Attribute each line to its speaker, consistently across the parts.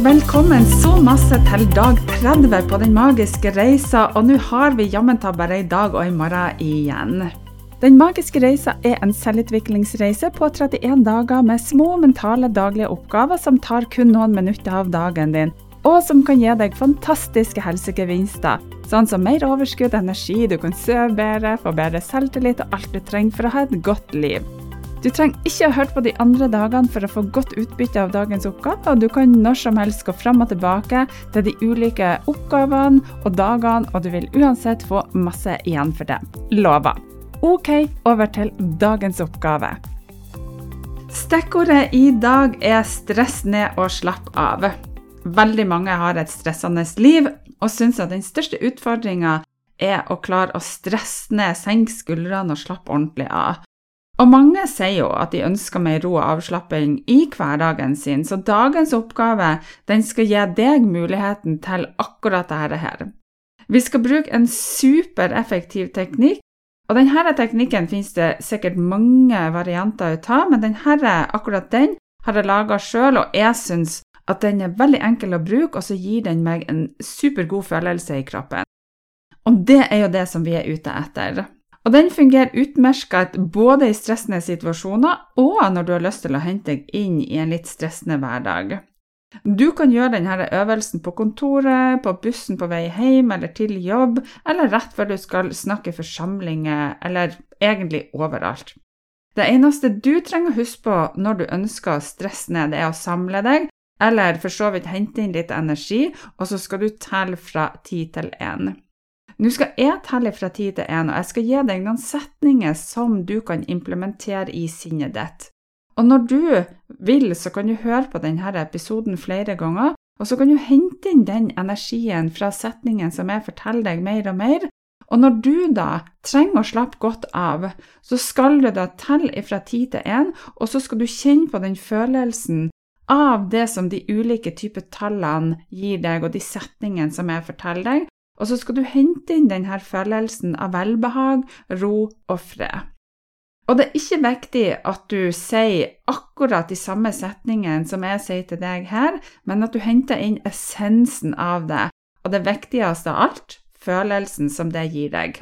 Speaker 1: Velkommen så masse til dag 30 på den magiske reisa, og nå har vi jammen ta bare i dag og i morgen igjen. Den magiske reisa er en selvutviklingsreise på 31 dager med små mentale daglige oppgaver som tar kun noen minutter av dagen din, og som kan gi deg fantastiske helsegevinster, sånn som mer overskudd, energi, du kan sove bedre, få bedre selvtillit og alt du trenger for å ha et godt liv. Du trenger ikke å høre på de andre dagene for å få godt utbytte av dagens oppgave, og du kan når som helst gå fram og tilbake til de ulike oppgavene og dagene, og du vil uansett få masse igjen for det. Lover. Ok, over til dagens oppgave. Stikkordet i dag er stress ned og slapp av. Veldig mange har et stressende liv og syns at den største utfordringa er å klare å stresse ned, senke skuldrene og slappe ordentlig av. Og mange sier jo at de ønsker mer ro og avslapping i hverdagen sin, så dagens oppgave den skal gi deg muligheten til akkurat dette her. Vi skal bruke en supereffektiv teknikk, og denne teknikken finnes det sikkert mange varianter ut av, men denne, akkurat den har jeg laga sjøl, og jeg syns at den er veldig enkel å bruke, og så gir den meg en supergod følelse i kroppen. Og det er jo det som vi er ute etter. Og den fungerer utmerket både i stressende situasjoner og når du har lyst til å hente deg inn i en litt stressende hverdag. Du kan gjøre denne øvelsen på kontoret, på bussen på vei hjem eller til jobb, eller rett før du skal snakke i forsamlinger, eller egentlig overalt. Det eneste du trenger å huske på når du ønsker å stresse ned, er å samle deg, eller for så vidt hente inn litt energi, og så skal du telle fra ti til én. Nå skal jeg telle fra ti til én, og jeg skal gi deg noen setninger som du kan implementere i sinnet ditt. Og når du vil, så kan du høre på denne episoden flere ganger, og så kan du hente inn den energien fra setningen som jeg forteller deg mer og mer. Og når du da trenger å slappe godt av, så skal du da telle fra ti til én, og så skal du kjenne på den følelsen av det som de ulike typer tallene gir deg, og de setningene som jeg forteller deg, og så skal du hente inn denne følelsen av velbehag, ro og fred. Og det er ikke viktig at du sier akkurat de samme setningene som jeg sier til deg her, men at du henter inn essensen av det, og det viktigste av alt følelsen som det gir deg.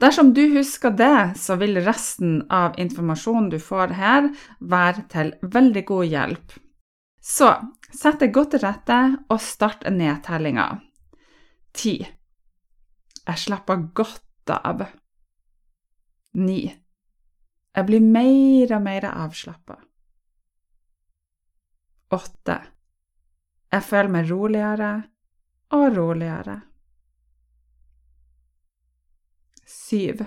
Speaker 1: Dersom du husker det, så vil resten av informasjonen du får her, være til veldig god hjelp. Så sett deg godt til rette og start nedtellinga. 10. Jeg slapper godt av. Ni. Jeg blir mer og mer avslappa. Åtte. Jeg føler meg roligere og roligere. Syv.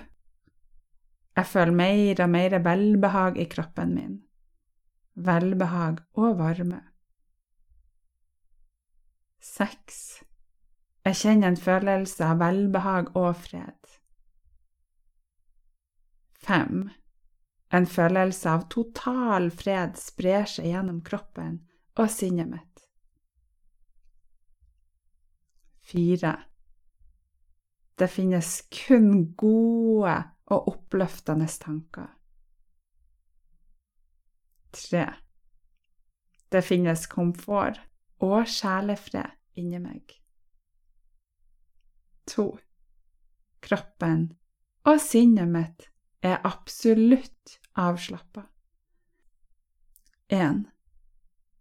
Speaker 1: Jeg føler mer og mer velbehag i kroppen min. Velbehag og varme. 6. Jeg kjenner en følelse av velbehag og fred. 5. En følelse av total fred sprer seg gjennom kroppen og sinnet mitt. 4. Det finnes kun gode og oppløftende tanker. 3. Det finnes komfort og sjelefred inni meg. To. Kroppen og sinnet mitt er absolutt avslappa. 1.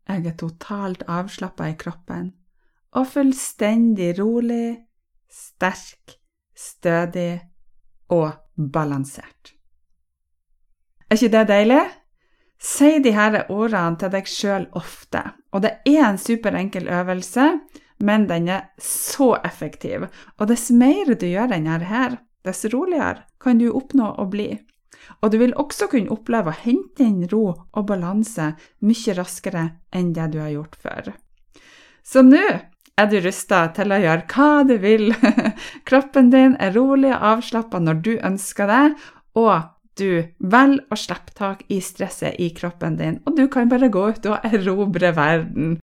Speaker 1: Jeg er totalt avslappa i kroppen og fullstendig rolig, sterk, stødig og balansert. Er ikke det deilig? Si disse ordene til deg sjøl ofte, og det er en superenkel øvelse men den er så effektiv. Og dess mer du gjør denne her, dess roligere kan du oppnå å bli. Og du vil også kunne oppleve å hente inn ro og balanse mye raskere enn det du har gjort før. Så nå er du rusta til å gjøre hva du vil. Kroppen din er rolig og avslappa når du ønsker det, og du velger å slippe tak i stresset i kroppen din, og du kan bare gå ut og erobre verden.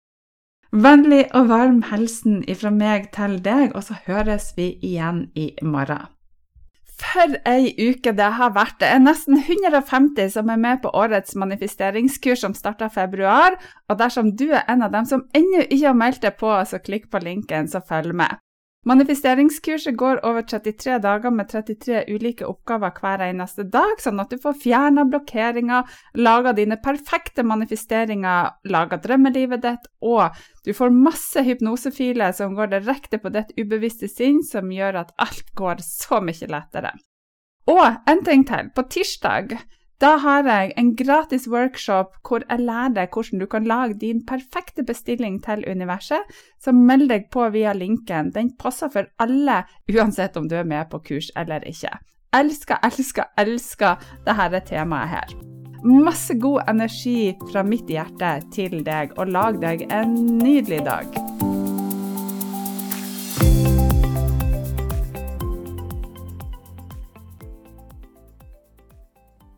Speaker 1: Vennlig og varm hilsen ifra meg til deg, og så høres vi igjen i morgen. For ei uke det har vært! Det er nesten 150 som er med på årets manifesteringskurs som starter februar, og dersom du er en av dem som ennå ikke har meldt deg på, så klikk på linken, så følg med. Manifesteringskurset går over 33 dager med 33 ulike oppgaver hver eneste dag, sånn at du får fjerna blokkeringer, laga dine perfekte manifesteringer, laga drømmelivet ditt, og du får masse hypnosefiler som går direkte på ditt ubevisste sinn, som gjør at alt går så mye lettere. Og en ting til. På tirsdag da har jeg en gratis workshop hvor jeg lærer deg hvordan du kan lage din perfekte bestilling til universet. Så meld deg på via linken. Den passer for alle, uansett om du er med på kurs eller ikke. Elsker, elsker, elsker dette temaet her. Masse god energi fra mitt hjerte til deg, og lag deg en nydelig dag.